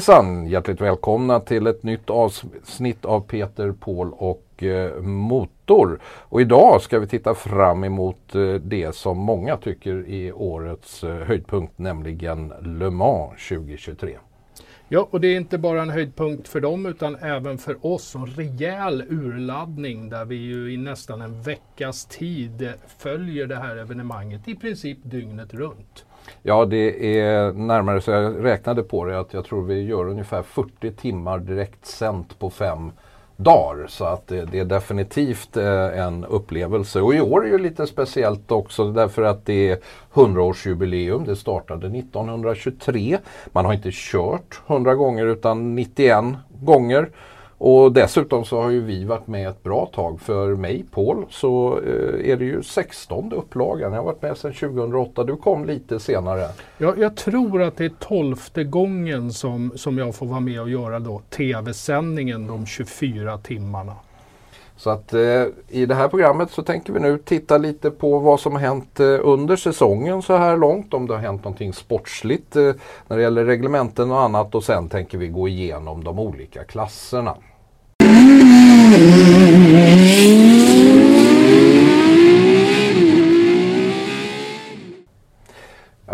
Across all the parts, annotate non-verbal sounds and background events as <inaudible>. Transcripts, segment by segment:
Hejsan! Hjärtligt välkomna till ett nytt avsnitt av Peter, Paul och eh, Motor. Och idag ska vi titta fram emot eh, det som många tycker är årets eh, höjdpunkt, nämligen Le Mans 2023. Ja, och det är inte bara en höjdpunkt för dem utan även för oss. En rejäl urladdning där vi ju i nästan en veckas tid följer det här evenemanget i princip dygnet runt. Ja, det är närmare så jag räknade på det att jag tror vi gör ungefär 40 timmar direkt sänt på fem dagar. Så att det, det är definitivt eh, en upplevelse. Och i år är det lite speciellt också därför att det är 100-årsjubileum. Det startade 1923. Man har inte kört 100 gånger utan 91 gånger. Och dessutom så har ju vi varit med ett bra tag. För mig, Paul, så eh, är det ju 16 upplagan. Jag har varit med sedan 2008. Du kom lite senare. Ja, jag tror att det är tolfte gången som, som jag får vara med och göra då tv-sändningen de 24 timmarna. Så att eh, i det här programmet så tänker vi nu titta lite på vad som har hänt eh, under säsongen så här långt. Om det har hänt någonting sportsligt eh, när det gäller reglementen och annat. Och sen tänker vi gå igenom de olika klasserna. Ja,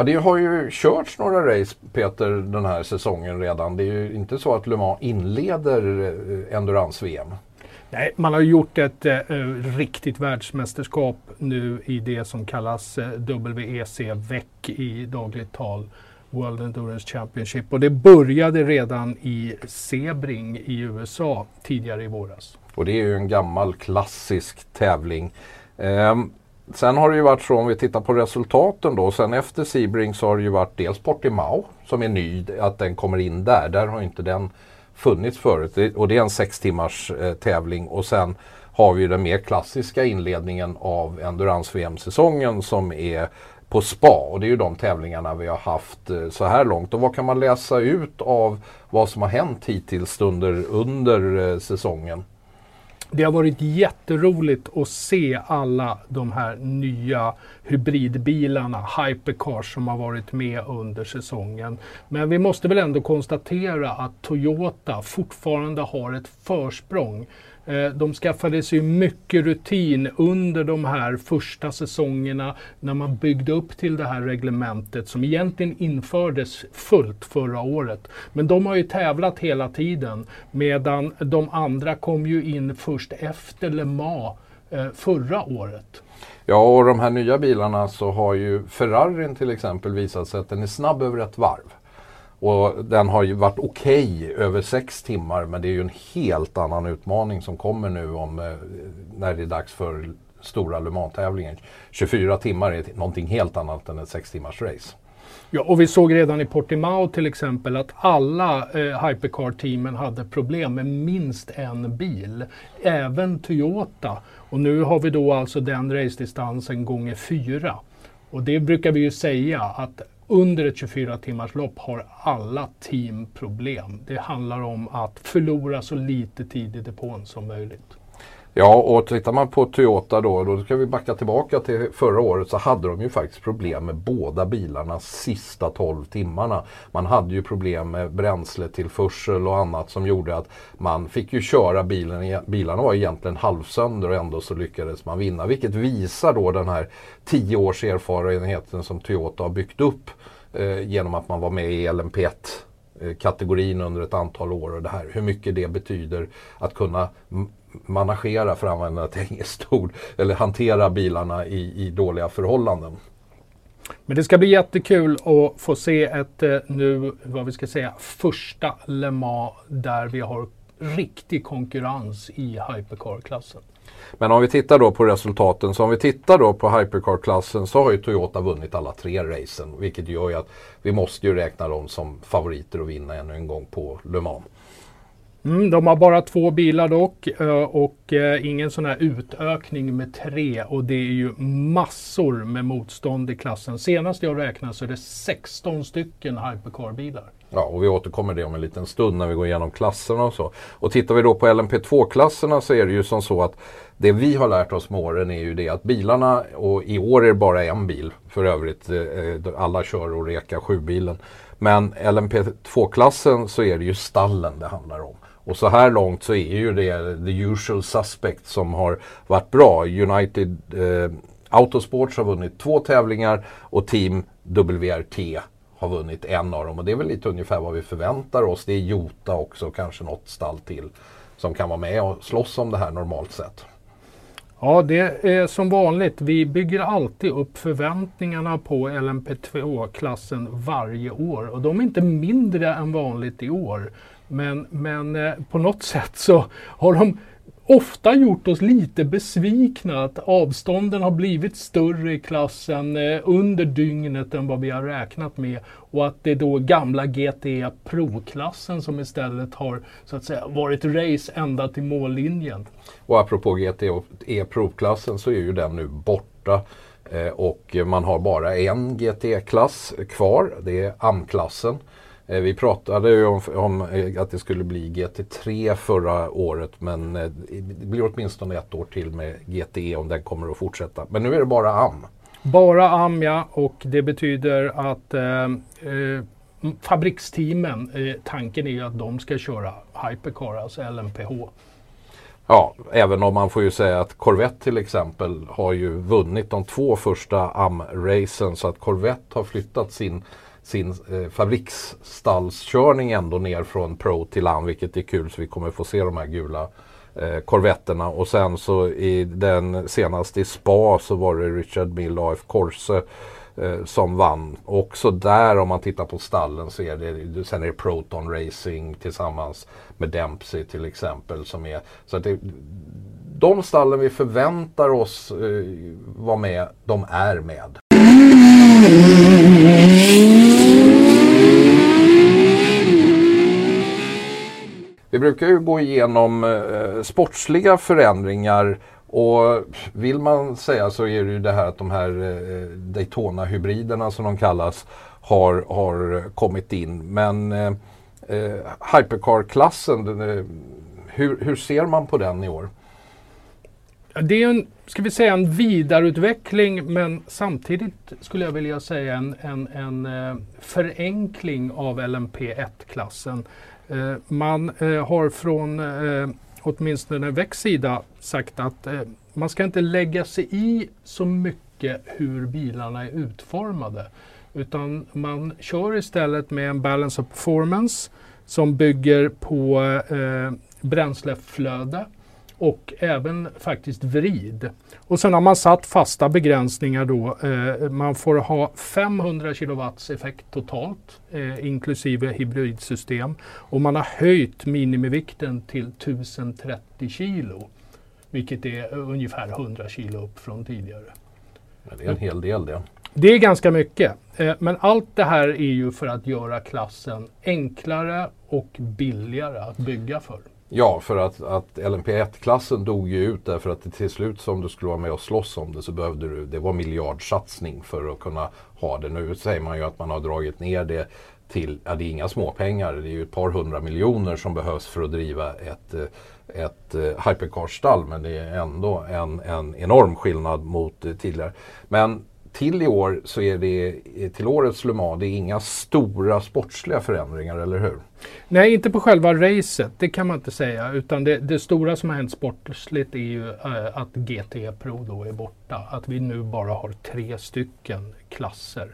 det har ju körts några race, Peter, den här säsongen redan. Det är ju inte så att Le Mans inleder Endurance-VM. Nej, man har gjort ett eh, riktigt världsmästerskap nu i det som kallas eh, WEC-veck i dagligt tal. World Endurance Championship. Och det började redan i Sebring i USA tidigare i våras. Och det är ju en gammal klassisk tävling. Ehm, sen har det ju varit så om vi tittar på resultaten då. Sen efter Sebring så har det ju varit dels Portimao som är ny, att den kommer in där. Där har inte den funnits förut. Och det är en sex timmars eh, tävling. Och sen har vi ju den mer klassiska inledningen av Endurance-VM-säsongen som är på spa. Och det är ju de tävlingarna vi har haft eh, så här långt. Och vad kan man läsa ut av vad som har hänt hittills under, under eh, säsongen? Det har varit jätteroligt att se alla de här nya hybridbilarna, hypercars, som har varit med under säsongen. Men vi måste väl ändå konstatera att Toyota fortfarande har ett försprång. Eh, de skaffade sig mycket rutin under de här första säsongerna när man byggde upp till det här reglementet som egentligen infördes fullt förra året. Men de har ju tävlat hela tiden medan de andra kom ju in först efter Le Mans eh, förra året. Ja, och de här nya bilarna så har ju Ferrarin till exempel visat sig att den är snabb över ett varv. Och den har ju varit okej över sex timmar men det är ju en helt annan utmaning som kommer nu om eh, när det är dags för stora Le Mans-tävlingen. 24 timmar är någonting helt annat än ett sex timmars race. Ja, och vi såg redan i Portimao till exempel att alla eh, Hypercar-teamen hade problem med minst en bil. Även Toyota. Och nu har vi då alltså den racedistansen gånger fyra. Och det brukar vi ju säga att under ett 24 timmars lopp har alla team problem. Det handlar om att förlora så lite tid i depån som möjligt. Ja, och tittar man på Toyota då, då ska vi backa tillbaka till förra året så hade de ju faktiskt problem med båda bilarna sista 12 timmarna. Man hade ju problem med bränsletillförsel och annat som gjorde att man fick ju köra bilen, bilarna var egentligen halvsönder och ändå så lyckades man vinna. Vilket visar då den här 10 års erfarenheten som Toyota har byggt upp eh, genom att man var med i LMP1 eh, kategorin under ett antal år och det här, hur mycket det betyder att kunna managera, för att använda ett engelskt ord, eller hantera bilarna i, i dåliga förhållanden. Men det ska bli jättekul att få se ett eh, nu, vad vi ska säga, första Le Mans där vi har riktig konkurrens i hypercar-klassen. Men om vi tittar då på resultaten, så om vi tittar då på Hypercar-klassen så har ju Toyota vunnit alla tre racen. Vilket gör ju att vi måste ju räkna dem som favoriter att vinna ännu en gång på Le Mans. Mm, de har bara två bilar dock eh, och eh, ingen sån här utökning med tre och det är ju massor med motstånd i klassen. Senast jag räknade så är det 16 stycken hypercar-bilar. Ja, och vi återkommer det om en liten stund när vi går igenom klasserna och så. Och tittar vi då på LMP2-klasserna så är det ju som så att det vi har lärt oss med åren är ju det att bilarna, och i år är det bara en bil för övrigt, eh, alla kör och reka 7-bilen. Men LMP2-klassen så är det ju stallen det handlar om. Och så här långt så är ju det the usual suspect som har varit bra. United eh, Autosports har vunnit två tävlingar och Team WRT har vunnit en av dem. Och det är väl lite ungefär vad vi förväntar oss. Det är Jota också, kanske något stall till som kan vara med och slåss om det här normalt sett. Ja, det är som vanligt. Vi bygger alltid upp förväntningarna på LMP2-klassen varje år och de är inte mindre än vanligt i år. Men, men eh, på något sätt så har de ofta gjort oss lite besvikna att avstånden har blivit större i klassen eh, under dygnet än vad vi har räknat med och att det är då gamla GTE Pro-klassen som istället har så att säga varit race ända till mållinjen. Och apropå GTE e Pro-klassen så är ju den nu borta eh, och man har bara en GT-klass kvar, det är AM-klassen. Eh, vi pratade ju om, om, eh, att det skulle bli GT3 förra året men eh, det blir åtminstone ett år till med GTE om den kommer att fortsätta. Men nu är det bara AM. Bara AM ja och det betyder att eh, fabriksteamen, eh, tanken är ju att de ska köra Hypercar, alltså LMPH. Ja, även om man får ju säga att Corvette till exempel har ju vunnit de två första AM-racen så att Corvette har flyttat sin sin eh, fabriksstallskörning ändå ner från Pro till land, vilket är kul så vi kommer få se de här gula eh, korvetterna och sen så i den senaste i Spa så var det Richard Mill AF Corse eh, som vann. Också där om man tittar på stallen så är det, sen är det Proton Racing tillsammans med Dempsey till exempel som är så att det, de stallen vi förväntar oss eh, vara med, de är med. Vi brukar ju gå igenom eh, sportsliga förändringar och vill man säga så är det ju det här att de här eh, Daytona-hybriderna som de kallas har, har kommit in. Men eh, eh Hypercar-klassen, hur, hur ser man på den i år? Det är en, ska vi säga, en vidareutveckling men samtidigt skulle jag vilja säga en, en, en eh, förenkling av LMP1-klassen. Eh, man eh, har från eh, åtminstone Väcks sida sagt att man ska inte lägga sig i så mycket hur bilarna är utformade. Utan man kör istället med en balance of performance som bygger på eh, bränsleflöde och även faktiskt vrid. Och sen har man satt fasta begränsningar då. Eh, man får ha 500 kW effekt totalt eh, inklusive hybridsystem. Och man har höjt minimivikten till 1030 kilo. Vilket är ungefär 100 kilo upp från tidigare. det är en hel del det. Det är ganska mycket. Eh, men allt det här är ju för att göra klassen enklare och billigare att bygga för. Ja, för att, att LNP1-klassen dog ju ut därför att till slut som du skulle vara med och slåss om det så behövde du, det var miljardsatsning för att kunna ha det. Nu säger man ju att man har dragit ner det till, ja det är inga småpengar, det är ju ett par hundra miljoner som behövs för att driva ett, ett eh, hypercar-stall men det är ändå en, en enorm skillnad mot eh, tidigare. Men till i år så är det till årets Le Mans, det är inga stora sportsliga förändringar, eller hur? Nej, inte på själva racet, det kan man inte säga. Utan det, det stora som har hänt sportsligt är ju äh, att GT Pro då är borta. Att vi nu bara har tre stycken klasser.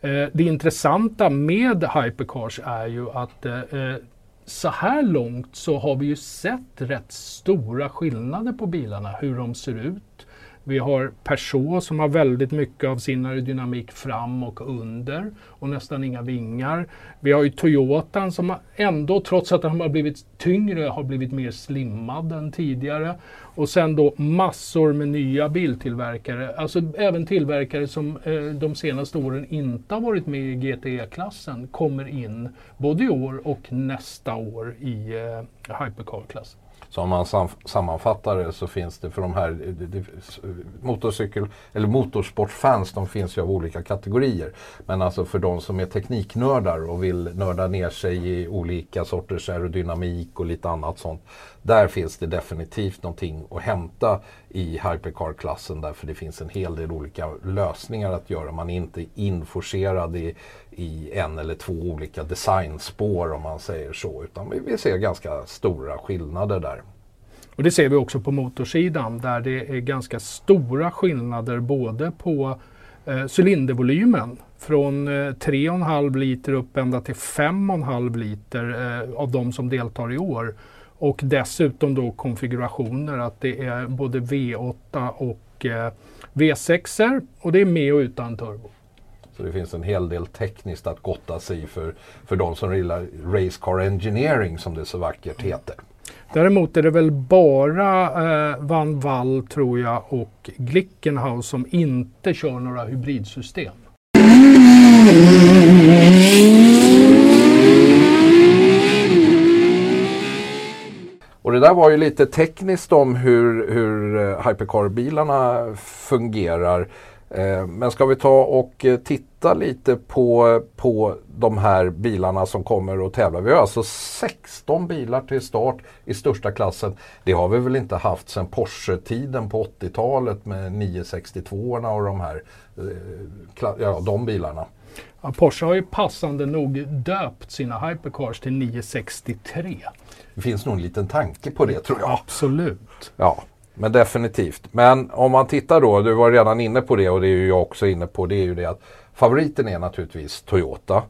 Eh, det intressanta med Hypercars är ju att eh, eh så här långt så har vi ju sett rätt stora skillnader på bilarna, hur de ser ut vi har Peugeot som har väldigt mycket av sin aerodynamik fram och under och nästan inga vingar. Vi har ju Toyotan som ändå, trots att den har blivit tyngre, har blivit mer slimmad än tidigare. Och sen då massor med nya biltillverkare, alltså även tillverkare som eh, de senaste åren inte har varit med i GTE-klassen kommer in både i år och nästa år i eh, Hypercar-klassen. Så om man sam sammanfattar det så finns det för de här motorcykel eller motorsportfans, de finns ju av olika kategorier. Men alltså för de som är tekniknördar och vill nörda ner sig i olika sorters aerodynamik och lite annat sånt. Där finns det definitivt någonting att hämta i hypercar-klassen därför det finns en hel del olika lösningar att göra. Man är inte inforcerad i, i en eller två olika designspår om man säger så. Utan vi, vi ser ganska stora skillnader där. Och det ser vi också på motorsidan där det är ganska stora skillnader både på eh, cylindervolymen från eh, 3,5 liter upp ända till 5,5 liter eh, av de som deltar i år. Och dessutom då konfigurationer att det är både V8 och eh, V6 och det är med och utan turbo. Så det finns en hel del tekniskt att gotta sig för, för de som gillar Race Car Engineering som det så vackert heter. Däremot är det väl bara eh, Van Wall tror jag och Glickenhaus som inte kör några hybridsystem. Och det där var ju lite tekniskt om hur, hur eh, hypercar-bilarna fungerar. Eh, men ska vi ta och eh, titta lite på, på de här bilarna som kommer att tävla. Vi har alltså 16 bilar till start i största klassen. Det har vi väl inte haft sedan Porsche-tiden på 80-talet med 962 och de här ja, de bilarna. Ja, Porsche har ju passande nog döpt sina hypercars till 963. Det finns nog en liten tanke på det tror jag. Absolut. Ja, men definitivt. Men om man tittar då, du var redan inne på det och det är ju jag också inne på, det är ju det att favoriten är naturligtvis Toyota.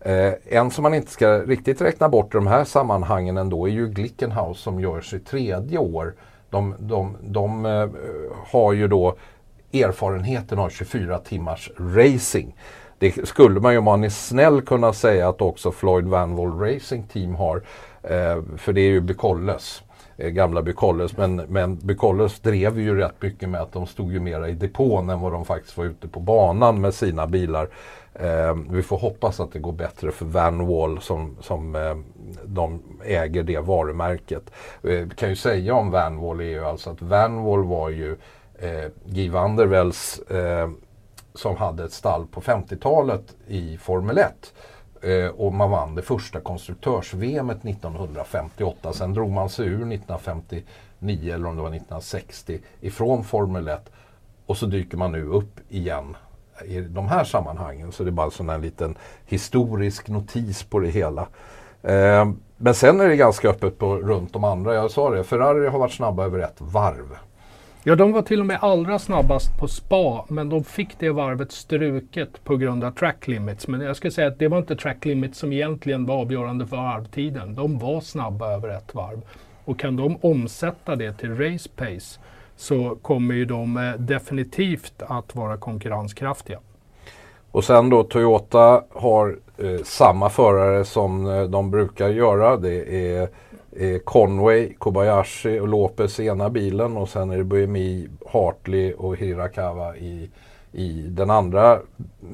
Eh, en som man inte ska riktigt räkna bort i de här sammanhangen ändå är ju Glickenhaus som gör sitt tredje år. De, de, de eh, har ju då erfarenheten av 24 timmars racing. Det skulle man ju om man är snäll kunna säga att också Floyd Van Wall Racing Team har. Eh, för det är ju Bucolles, eh, gamla Bucolles. Men, men Bucolles drev ju rätt mycket med att de stod ju mera i depån än vad de faktiskt var ute på banan med sina bilar. Eh, vi får hoppas att det går bättre för Van Wall som, som eh, de äger det varumärket. Eh, kan ju säga om Van Wall är ju alltså att Van Wall var ju eh, Guy van eh, som hade ett stall på 50-talet i Formel 1. Eh, och man vann det första konstruktörs-VM 1958. Sen drog man sig ur 1959 eller om det var 1960 ifrån Formel 1. Och så dyker man nu upp igen i de här sammanhangen. Så det är bara en sån här liten historisk notis på det hela. Eh, men sen är det ganska öppet på runt de andra. Jag sa det, Ferrari har varit snabba över ett varv. Ja, de var till och med allra snabbast på spa, men de fick det varvet struket på grund av track limits. Men jag skulle säga att det var inte track limits som egentligen var avgörande för varvtiden. De var snabba över ett varv. Och kan de omsätta det till race pace så kommer ju de eh, definitivt att vara konkurrenskraftiga. Och sen då Toyota har eh, samma förare som eh, de brukar göra. Det är eh, Conway, Kobayashi och Lopez i ena bilen och sen är det Buemi, Hartley och Hirakawa i, i den andra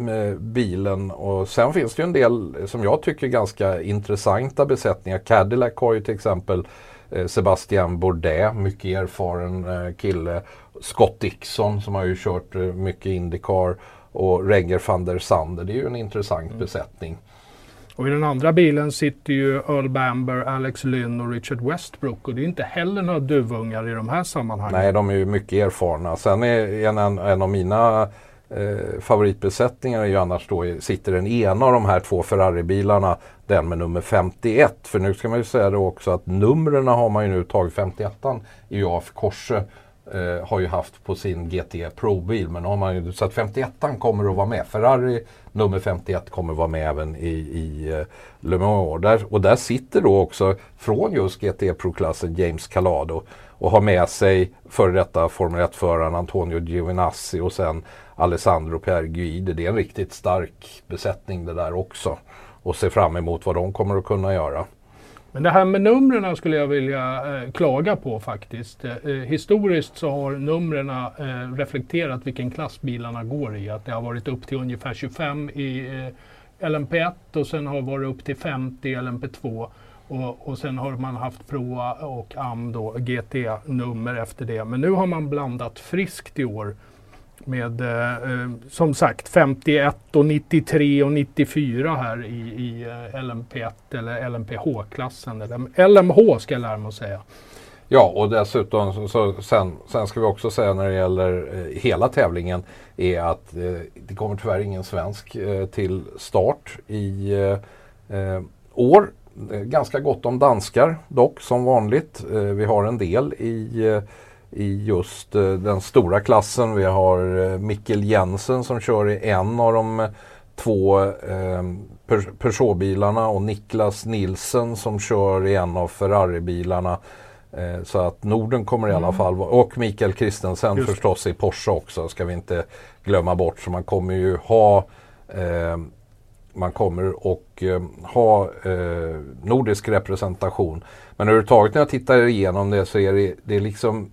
eh, bilen. Och sen finns det ju en del som jag tycker ganska intressanta besättningar. Cadillac har ju till exempel eh, Sebastian Bourdais, mycket erfaren eh, kille. Scott Dixon som har ju kört mycket Indycar och Renger van der Sande. Det är ju en intressant mm. besättning. Och i den andra bilen sitter ju Earl Bamber, Alex Lynn och Richard Westbrook. Och det är inte heller några duvungar i de här sammanhangen. Nej, de är ju mycket erfarna. Sen är en, en, en av mina eh, favoritbesättningar är ju annars då sitter den ena av de här två Ferrari-bilarna, den med nummer 51. För nu ska man ju säga det också att numren har man ju nu tagit 51 i AF Korse eh, har ju haft på sin GT Pro-bil. Men har man ju, så att 51 kommer att vara med. Ferrari nummer 51 kommer att vara med även i, i eh, Le Mans. Där, och där sitter då också från just GT Pro-klassen James Calado och har med sig före detta Formel 1-föraren Antonio Giovinazzi och sen Alessandro Pierguide. Det är en riktigt stark besättning det där också. Och ser fram emot vad de kommer att kunna göra. Men det här med numren skulle jag vilja eh, klaga på faktiskt. Eh, historiskt så har numren eh, reflekterat vilken klass bilarna går i. Att det har varit upp till ungefär 25 i eh, LMP1 och sen har det varit upp till 50 i LMP2. Och, och sen har man haft Proa och AM då, GT-nummer efter det. Men nu har man blandat friskt i år med eh, eh, som sagt 51 och 93 och 94 här i, i eh, LMP1 eller LMPH-klassen. Eller LMH ska jag lära mig att säga. Ja och dessutom så, så, sen, sen ska vi också säga när det gäller eh, hela tävlingen är att eh, det kommer tyvärr ingen svensk eh, till start i eh, år. Ganska gott om danskar dock som vanligt. vi har en del i i just eh, den stora klassen. Vi har eh, Mikkel Jensen som kör i en av de eh, två eh, Peugeot-bilarna och Niklas Nilsen som kör i en av Ferrari-bilarna. Eh, så att Norden kommer i alla mm. fall och Mikael Kristensen just. förstås i Porsche också ska vi inte glömma bort. Så man kommer ju ha eh, man kommer och ha nordisk representation. Men överhuvudtaget när jag tittar igenom det så är det, det är liksom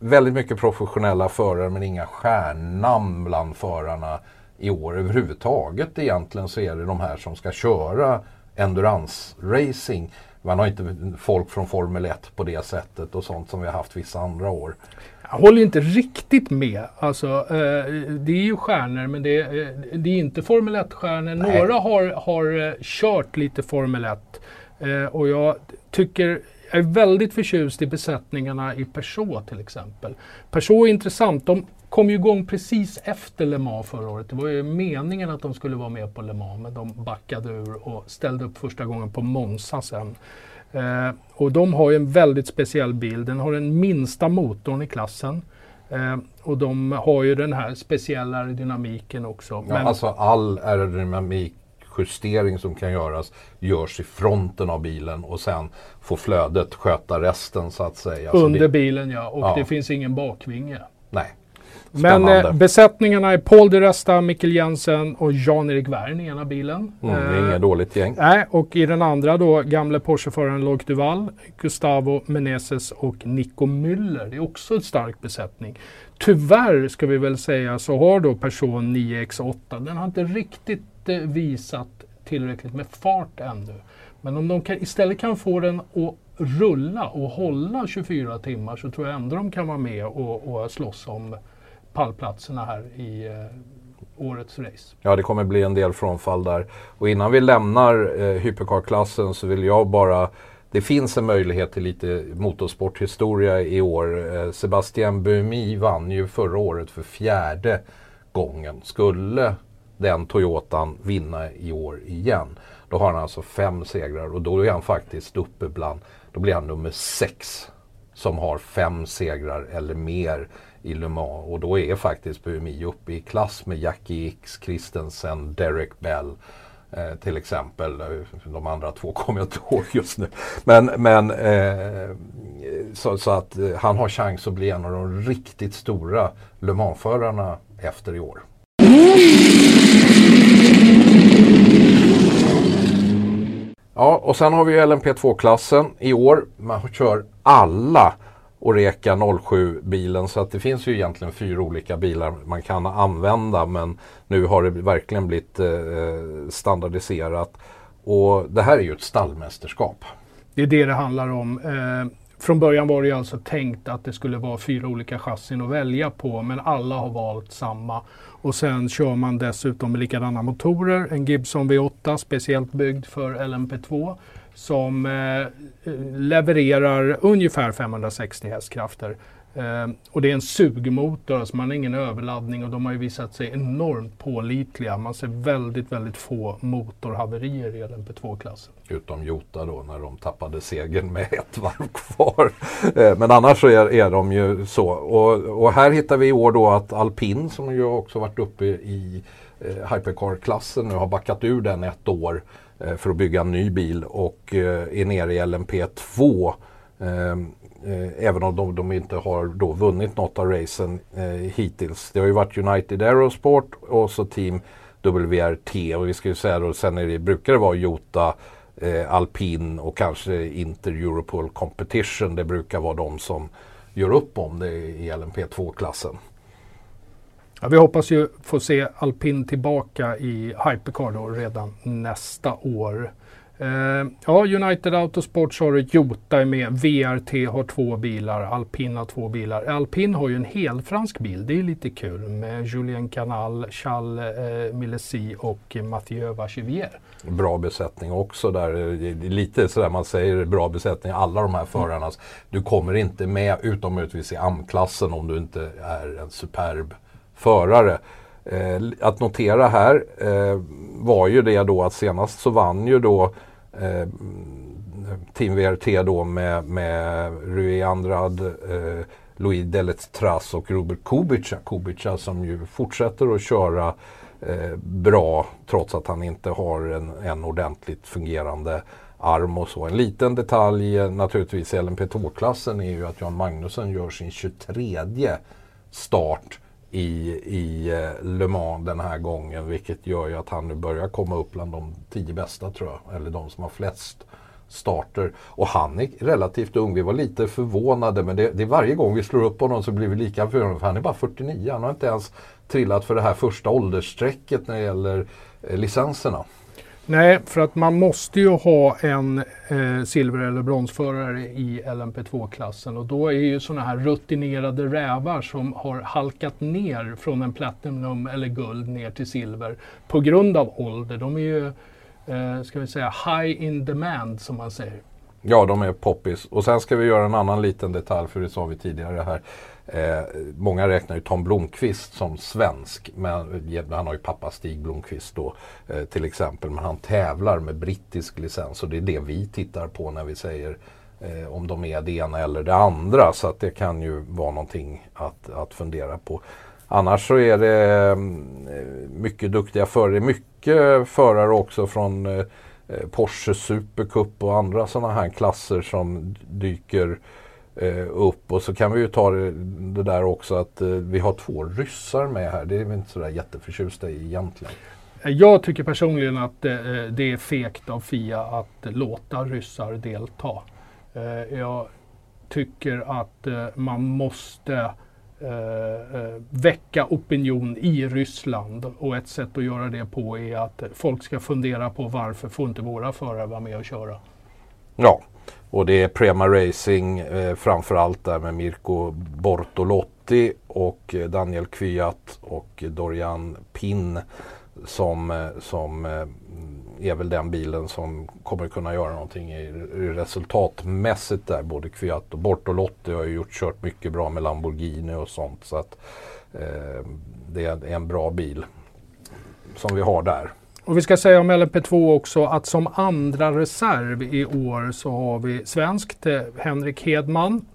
väldigt mycket professionella förare men inga stjärnnamn bland förarna i år överhuvudtaget. Egentligen så är det de här som ska köra endurance-racing. Man har inte folk från Formel 1 på det sättet och sånt som vi har haft vissa andra år. Jag håller inte riktigt med. Alltså, eh, det är ju stjärnor men det, eh, det är inte Formel 1-stjärnor. Några har, har eh, kört lite Formel 1 eh, och jag tycker jag är väldigt förtjust i besättningarna i Peugeot till exempel. Peugeot är intressant. De kom ju igång precis efter Le Mans förra året. Det var ju meningen att de skulle vara med på Le Mans men de backade ur och ställde upp första gången på Monza sen. Eh, och de har ju en väldigt speciell bil. Den har den minsta motorn i klassen. Eh, och de har ju den här speciella aerodynamiken också. Ja, men, alltså all aerodynamik justering som kan göras görs i fronten av bilen och sen får flödet sköta resten så att säga. Under det, bilen ja, och ja. det finns ingen bakvinge. Nej. Men eh, besättningarna är Paul de Resta, Mikkel Jensen och Jan-Erik Wern i ena bilen. Mm, det är eh, inget dåligt gäng. Nej, och i den andra då gamle Porscheföraren Loic Duval, Gustavo Meneses och Nico Müller. Det är också en stark besättning. Tyvärr ska vi väl säga så har då person 9X8, den har inte riktigt inte visat tillräckligt med fart ännu. Men om de kan, istället kan få den att rulla och hålla 24 timmar så tror jag ändå de kan vara med och, och slåss om pallplatserna här i eh, årets race. Ja, det kommer bli en del frånfall där. Och innan vi lämnar eh, hypercar-klassen så vill jag bara det finns en möjlighet till lite motorsporthistoria i år. Eh, Sebastian Buemi vann ju förra året för fjärde gången. Skulle den Toyotan vinna i år igen. Då har han alltså fem segrar och då är han faktiskt uppe bland, då blir han nummer sex som har fem segrar eller mer i Le Mans. Och då är faktiskt BMI uppe i klass med Jackie X, Christensen, Derek Bell eh, till exempel. De andra två kommer jag inte ihåg just nu. Men, men eh, så, så, att eh, han har chans att bli en av de riktigt stora Le Mans-förarna efter i år. Ja, och sen har vi LMP2-klassen i år. Man kör alla Oreca 07-bilen så att det finns ju egentligen fyra olika bilar man kan använda men nu har det verkligen blivit eh, standardiserat. Och det här är ju ett stallmästerskap. Det är det det handlar om. Eh, från början var det ju alltså tänkt att det skulle vara fyra olika chassin att välja på men alla har valt samma. Och sen kör man dessutom med likadana motorer. En Gibson V8 speciellt byggd för LMP2 som eh, eh, levererar ungefär 560 hästkrafter. Eh, och det är en sugmotor, alltså man har ingen överladdning och de har ju visat sig enormt pålitliga. Man ser väldigt, väldigt få motorhaverier i LMP2-klassen. Utom Jota då när de tappade segern med ett varv kvar. Eh, men annars så är, är de ju så. Och, och, här hittar vi i år då att Alpin som ju också varit uppe i eh, Hypercar-klassen nu har backat ur den ett år eh, för att bygga en ny bil och eh, är nere i LMP2. Eh, även om de, de, inte har då vunnit något av racen eh, hittills. Det har ju varit United Aerosport och så Team WRT och vi ska ju säga då sen är det, brukar det vara Jota, eh, Alpin och kanske Inter Europol Competition. Det brukar vara de som gör upp om det i LMP2-klassen. Ja, vi hoppas ju få se Alpin tillbaka i Hypercar då redan nästa år. Uh, ja, United Autosports har ett Jota med. VRT har två bilar. Alpin har två bilar. Alpin har ju en helfransk bil. Det är lite kul med Julien Canal, Charles uh, Millesi och Mathieu Vachivier. Bra besättning också där. Lite sådär man säger bra besättning. Alla de här förarna. Mm. Du kommer inte med utom möjligtvis i AM-klassen om du inte är en superb förare. Eh, att notera här eh, var ju det då att senast så vann ju då eh, Team VRT då med, med Rui Andrad, eh, Louis Deletras och Robert Kubica. Kubica som ju fortsätter att köra eh, bra trots att han inte har en, en ordentligt fungerande arm och så. En liten detalj eh, naturligtvis i LMP2-klassen är ju att Jan Magnusson gör sin 23 start i, i eh, Le Mans den här gången. Vilket gör ju att han nu börjar komma upp bland de tio bästa tror jag. Eller de som har flest starter. Och han är relativt ung. Vi var lite förvånade men det, det är varje gång vi slår upp honom så blir vi lika förvånade. För han är bara 49. Han har inte ens trillat för det här första åldersstrecket när det gäller eh, licenserna. Nej, för att man måste ju ha en eh, silver eller bronsförare i LMP2-klassen och då är ju sådana här rutinerade rävar som har halkat ner från en platinum eller guld ner till silver på grund av ålder. De är ju, eh, ska vi säga, high in demand som man säger. Ja, de är poppis. Och sen ska vi göra en annan liten detalj, för det sa vi tidigare här. Eh, många räknar ju Tom Blomqvist som svensk, men han har ju pappa Stig Blomqvist då eh, till exempel. Men han tävlar med brittisk licens och det är det vi tittar på när vi säger eh, om de är det ena eller det andra. Så att det kan ju vara någonting att, att fundera på. Annars så är det eh, mycket duktiga förare. Mycket förare också från eh, eh Porsche Supercup och andra sådana här klasser som dyker eh, upp. Och så kan vi ju ta det, det där också att eh, vi har två ryssar med här. Det är vi inte sådär jätteförtjusta i egentligen. Jag tycker personligen att eh, det är fegt av Fia att låta ryssar delta. Eh, jag tycker att eh, man måste eh, väcka opinion i Ryssland och ett sätt att göra det på är att folk ska fundera på varför får inte våra förare vara med och köra. Ja, och det är Prema Racing eh, framförallt där med Mirko Bortolotti och eh, Daniel Kvyat och Dorian Pin som, eh, som eh, är väl den bilen som kommer kunna göra någonting i, i resultatmässigt där. Både Kvyat och Bortolotti har ju gjort, kört mycket bra med Lamborghini och sånt. Så att eh, det är en bra bil som vi har där. Och vi ska säga om LMP2 också att som andra reserv i år så har vi svenskt eh, Henrik Hedman,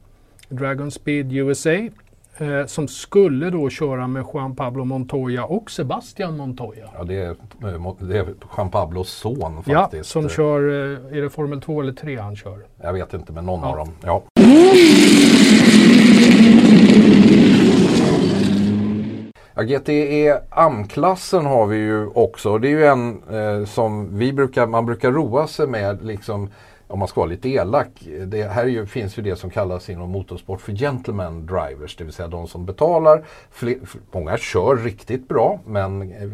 Dragon Speed USA, eh, som skulle då köra med Juan Pablo Montoya och Sebastian Montoya. Ja, det är, eh, det är Juan Pablos son faktiskt. Ja, som kör, eh, är det Formel 2 eller 3 han kör? Jag vet inte, men någon ja. av dem. Ja. Ja, GTE e, e, AM-klassen har vi ju också. Det är ju en eh, som vi brukar, man brukar roa sig med liksom om man ska vara lite elak. Det här ju, finns ju det som kallas inom motorsport för gentleman drivers. Det vill säga de som betalar. Fler, många kör riktigt bra men eh,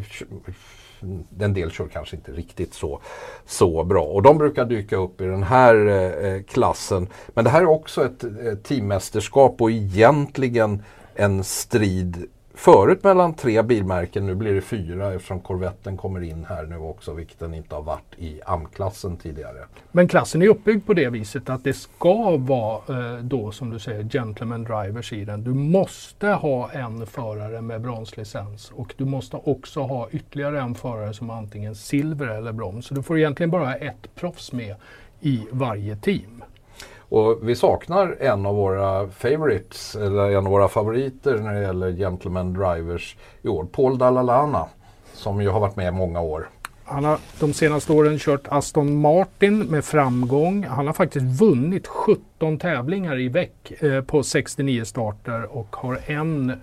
en del kör kanske inte riktigt så, så bra. Och de brukar dyka upp i den här eh, eh klassen. Men det här är också ett, ett teammästerskap och egentligen en strid förut mellan tre bilmärken, nu blir det fyra eftersom Corvetten kommer in här nu också, vilket den inte har varit i AM-klassen tidigare. Men klassen är uppbyggd på det viset att det ska vara eh, då som du säger gentleman drivers i den. Du måste ha en förare med bronslicens och du måste också ha ytterligare en förare som antingen silver eller brons. Så du får egentligen bara ha ett proffs med i varje team. Och vi saknar en av våra favorites, eller en av våra favoriter när det gäller Gentleman Drivers i år. Paul Dalalana, som ju har varit med i många år. Han har de senaste åren kört Aston Martin med framgång. Han har faktiskt vunnit 17 tävlingar i veck eh, på 69 starter och har en eh,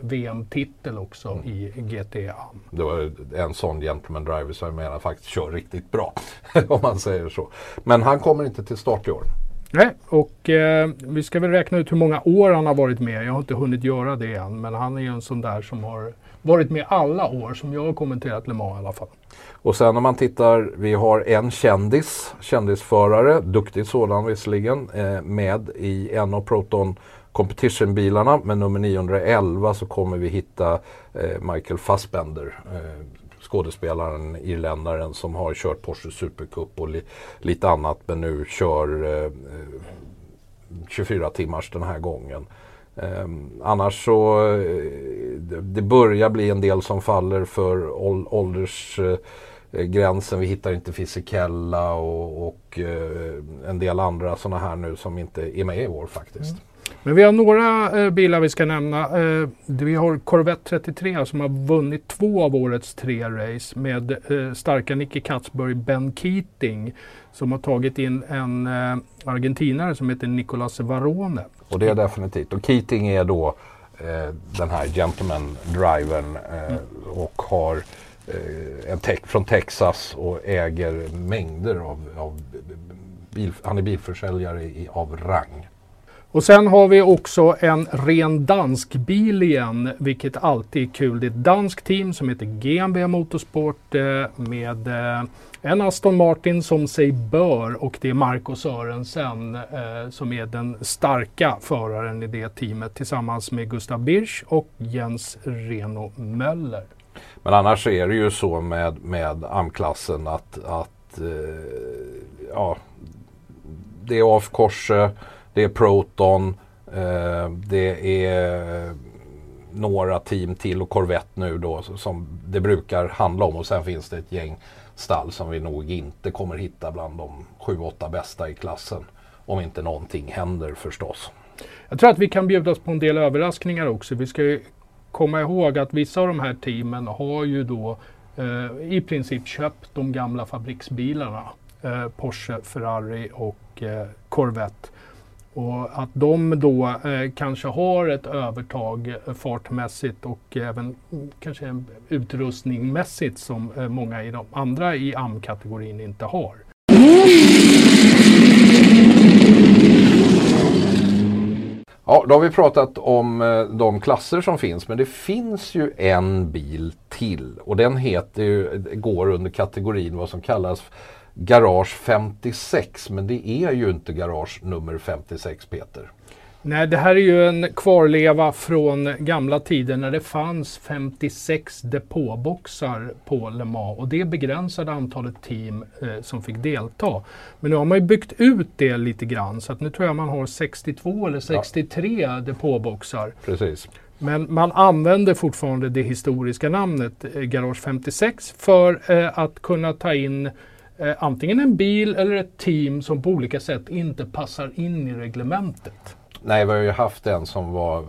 VM-titel också mm. i GTA. Det var en sån gentleman driver som jag menar faktiskt kör riktigt bra. <laughs> om man säger så. Men han kommer inte till start i år. Nej, och eh, vi ska väl räkna ut hur många år han har varit med. Jag har inte hunnit göra det än, men han är ju en sån där som har varit med alla år som jag har kommenterat Le Mans i alla fall. Och sen om man tittar, vi har en kändis, kändisförare, duktig sådan visserligen, eh, med i en av Proton Competition-bilarna. Med nummer 911 så kommer vi hitta eh, Michael Fassbender. Eh, skådespelaren, irländaren som har kört Porsche Supercup och li, lite annat men nu kör eh, 24 timmars den här gången. Eh, annars så eh, det börjar bli en del som faller för åldersgränsen. Eh, Vi hittar inte Fisikella och, och eh, en del andra sådana här nu som inte är med i år faktiskt. Mm. Men vi har några eh, bilar vi ska nämna. Eh, vi har Corvette 33 som har vunnit två av årets tre race med eh, starka Nicky Katzberg Ben Keating som har tagit in en eh, argentinare som heter Nicolas Varone. Och det är definitivt. Och Keating är då eh, den här gentleman-drivern eh, mm. och har en tech från Texas och äger mängder av, av bil, han är bilförsäljare i, av rang. Och sen har vi också en ren dansk bil igen, vilket alltid är kul. Det är ett danskt team som heter GMB Motorsport eh, med eh, en Aston Martin som sig bör och det är Marco Sörensen eh, som är den starka föraren i det teamet tillsammans med Gustav Birch och Jens Reno Möller. Men annars är det ju så med, med AM-klassen att, att ja, det är AF Korse det är Proton. Eh, det är eh, några team till och Corvette nu då som det brukar handla om. Och sen finns det ett gäng stall som vi nog inte kommer hitta bland de 7-8 bästa i klassen. Om inte någonting händer förstås. Jag tror att vi kan bjudas på en del överraskningar också. Vi ska ju komma ihåg att vissa av de här teamen har ju då eh, i princip köpt de gamla fabriksbilarna. Eh, Porsche, Ferrari och eh, Corvette. Och att de då eh, kanske har ett övertag eh, fartmässigt och även kanske utrustningsmässigt som eh, många i de andra i AM-kategorin inte har. Ja, då har vi pratat om eh, de klasser som finns men det finns ju en bil till och den heter ju, går under kategorin vad som kallas Garage 56 men det är ju inte Garage nummer 56 Peter. Nej, det här är ju en kvarleva från gamla tider när det fanns 56 depåboxar på Le Mans och det begränsade antalet team eh, som fick delta. Men nu har man ju byggt ut det lite grann så att nu tror jag man har 62 eller 63 ja. depåboxar. Precis. Men man använder fortfarande det historiska namnet eh, Garage 56 för eh, att kunna ta in eh, antingen en bil eller ett team som på olika sätt inte passar in i reglementet. Nej, vi har ju haft en som var,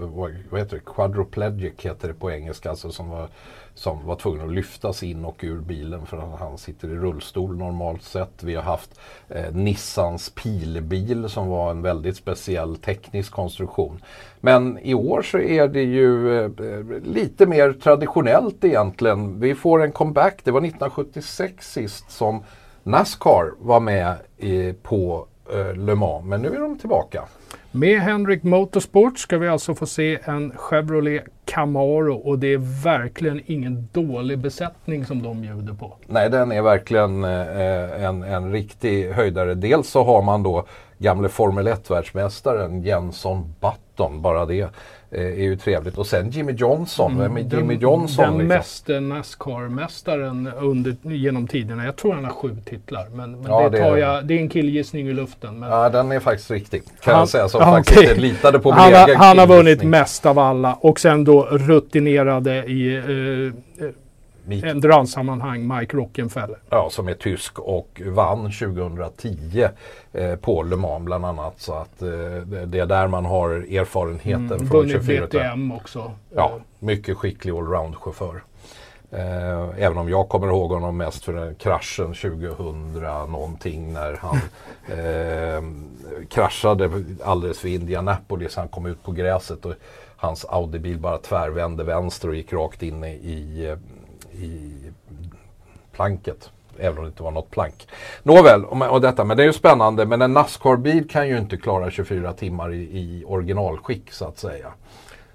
vad heter det, quadriplegic heter det på engelska, alltså som var, som var tvungen att lyftas in och ur bilen för att han sitter i rullstol normalt sett. Vi har haft eh, Nissans pilbil som var en väldigt speciell teknisk konstruktion. Men i år så är det ju eh, lite mer traditionellt egentligen. Vi får en comeback, det var 1976 sist som Nascar var med i, på eh, Le Mans, men nu är de tillbaka. Med Henrik Motorsport ska vi alltså få se en Chevrolet Camaro och det är verkligen ingen dålig besättning som de bjuder på. Nej, den är verkligen eh, en, en riktig höjdare. Dels så har man då gamle Formel 1-världsmästaren Jenson Button, bara det är ju trevligt. Och sen Jimmy Johnson, vem är Jimmy den, Johnson? Den liksom? mest Nascar-mästaren under, genom tiderna. Jag tror han har sju titlar. Men, men Ja, det, det- tar jag, det är en killgissning i luften. Men Ja, den är faktiskt riktig. Kan Han- jag säga som ja, faktiskt inte litade på min <laughs> han, har, egen han har vunnit mest av alla och sen då rutinerade i eh, eh, Mik- endurance-sammanhang Mike Rockenfeller. Ja, som är tysk och vann 2010 eh, på Le Mans bland annat. Så att eh, det är där man har erfarenheten från Vunnit 24 timmar. DTM också. Ja, mycket skicklig allround-chaufför. Eh, även om jag kommer ihåg honom mest för den kraschen 2000 någonting när han <laughs> eh, kraschade alldeles vid Indianapolis. Han kom ut på gräset och hans Audi-bil bara tvärvände vänster och gick rakt in i, i, planket. Även om det inte var något plank. Nåväl, och, och detta, men det är ju spännande. Men en Nascar-bil kan ju inte klara 24 timmar i, i originalskick så att säga.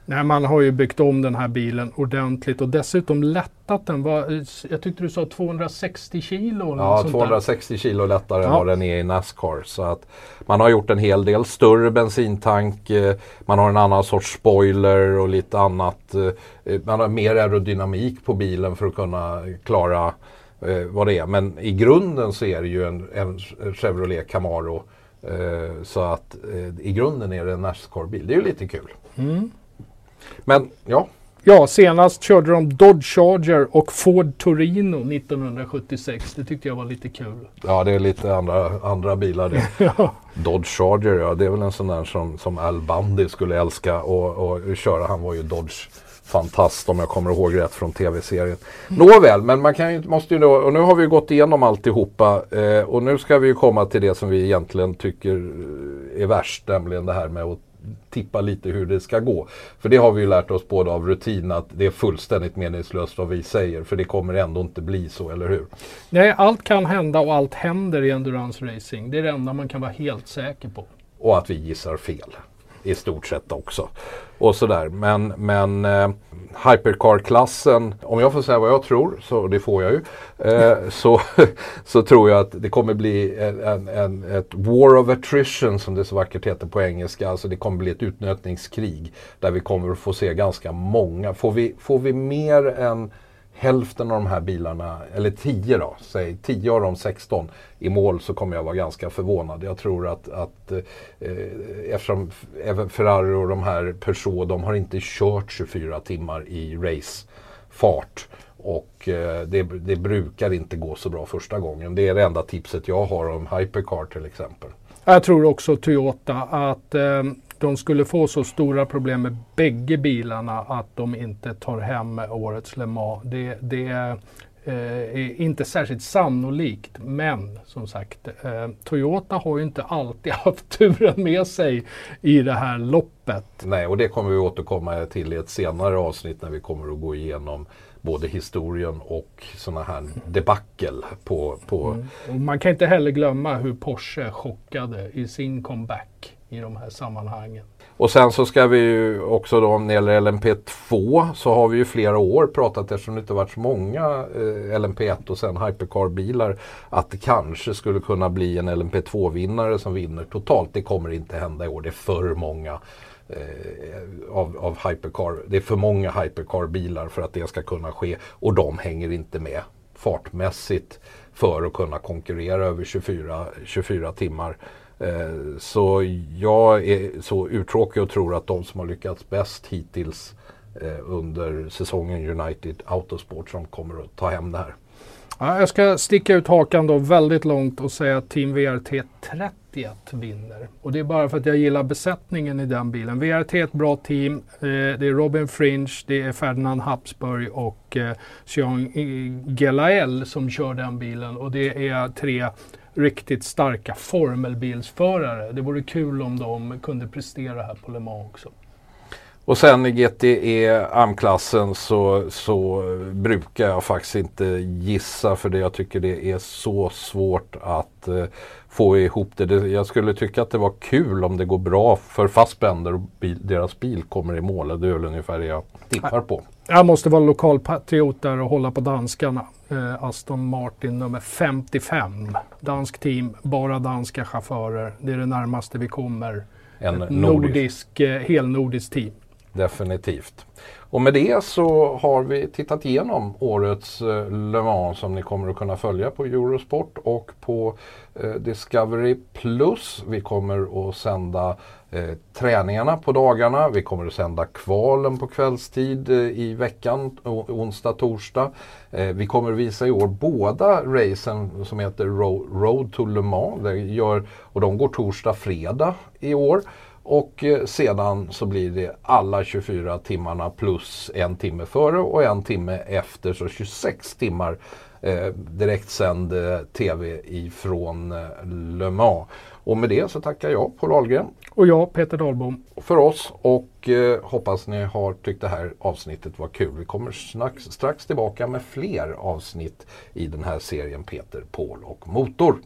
Nej, man har ju byggt om den här bilen ordentligt och dessutom lättat den. Var, jag tyckte du sa 260 kilo. Ja, sånt där. 260 kilo lättare än Ja. vad den är i Nascar. Så att man har gjort en hel del. Större bensintank, eh, man har en annan sorts spoiler och lite annat. eh, Man har mer aerodynamik på bilen för att kunna klara eh, vad det är. Men i grunden så är det ju en, en Chevrolet Camaro. Så att i grunden är det en Nascar-bil. Det är ju lite kul. Mm. Men ja, Ja, senast körde de Dodge Charger och Ford Torino 1976. Det tyckte jag var lite kul. ja det är lite andra, andra bilar det. <laughs> Ja. Dodge Charger, ja det är väl en sån där som, som Al Bundy skulle älska och, och köra. Han var ju Dodge fantast om jag kommer ihåg rätt från tv-serien. Nåväl, men man kan ju, måste ju då, och nu har vi ju gått igenom alltihopa eh, och nu ska vi ju komma till det som vi egentligen tycker eh, är värst, nämligen det här med att tippa lite hur det ska gå. För det har vi ju lärt oss både av rutin att det är fullständigt meningslöst vad vi säger, för det kommer ändå inte bli så, eller hur? Nej, allt kan hända och allt händer i endurance racing. Det är det enda man kan vara helt säker på. Och att vi gissar fel. I stort sett också. Och sådär. Men, men eh, Hypercar-klassen, om jag får säga vad jag tror, så det får jag ju. Eh, så, <laughs> så tror jag att det kommer bli en, en, ett war of attrition som det så vackert heter på engelska. Alltså det kommer bli ett utnötningskrig. Där vi kommer att få se ganska många. Får vi, får vi mer än hälften av de här bilarna, eller 10 då, säg 10 av de 16 i mål så kommer jag vara ganska förvånad. Jag tror att, att eh, eftersom även Ferrari och de här Peugeot, de har inte kört 24 timmar i racefart. Och eh, det, det brukar inte gå så bra första gången. Det är det enda tipset jag har om Hypercar till exempel. Jag tror också Toyota att eh, de skulle få så stora problem med bägge bilarna att de inte tar hem årets Le Mans. Det, det eh, är inte särskilt sannolikt. Men som sagt, eh, Toyota har ju inte alltid <laughs> haft turen med sig i det här loppet. Nej, och det kommer vi återkomma till i ett senare avsnitt när vi kommer att gå igenom både historien och sådana här debackel på, på Och man kan inte heller glömma hur Porsche chockade i sin comeback i de här sammanhangen. Och sen så ska vi ju också då när det gäller LMP2 så har vi ju flera år pratat eftersom det inte varit så många eh, LMP1 och sen Hypercar-bilar att det kanske skulle kunna bli en LMP2-vinnare som vinner totalt. Det kommer inte hända i år. Det är för många eh, av, av Hypercar. Det är för många Hypercar-bilar för att det ska kunna ske och de hänger inte med fartmässigt för att kunna konkurrera över 24, 24 timmar. Eh, så jag är så uttråkig och tror att de som har lyckats bäst hittills eh, under säsongen United Autosport som kommer att ta hem det här. Ja, jag ska sticka ut hakan då väldigt långt och säga att Team VRT 31 vinner. Och det är bara för att jag gillar besättningen i den bilen. VRT är ett bra team. Eh, det är Robin Fringe, det är Ferdinand Habsburg och eh, Jean Gelael som kör den bilen. Och det är tre riktigt starka formelbilsförare. Det vore kul om de kunde prestera här på Le Mans också. Och sen i GTE AM-klassen så, så brukar jag faktiskt inte gissa för det jag tycker det är så svårt att eh, få ihop det. det. Jag skulle tycka att det var kul om det går bra för Fassbender och bil, deras bil kommer i mål. Det är väl ungefär det jag tippar på. Jag måste vara lokalpatriot där och hålla på danskarna. Eh, Aston Martin nummer 55. Dansk team, bara danska chaufförer. Det är det närmaste vi kommer. En Ett nordisk. nordisk, eh, helnordiskt team. Definitivt. Och med det så har vi tittat igenom årets eh, Le Mans som ni kommer att kunna följa på Eurosport och på eh, Discovery Plus. Vi kommer att sända eh, träningarna på dagarna. Vi kommer att sända kvalen på kvällstid eh, i veckan, onsdag, torsdag. Eh, vi kommer att visa i år båda racen som heter Road to Le Mans. Det gör, och de går torsdag, fredag i år. Och eh, sedan så blir det alla 24 timmarna plus en timme före och en timme efter, så 26 timmar eh, direktsänd eh, TV ifrån eh, Le Mans. Och med det så tackar jag Paul Ahlgren Och jag, Peter Dahlbom. för oss och eh, hoppas ni har tyckt det här avsnittet var kul. Vi kommer strax, strax tillbaka med fler avsnitt i den här serien Peter, Paul och Motor.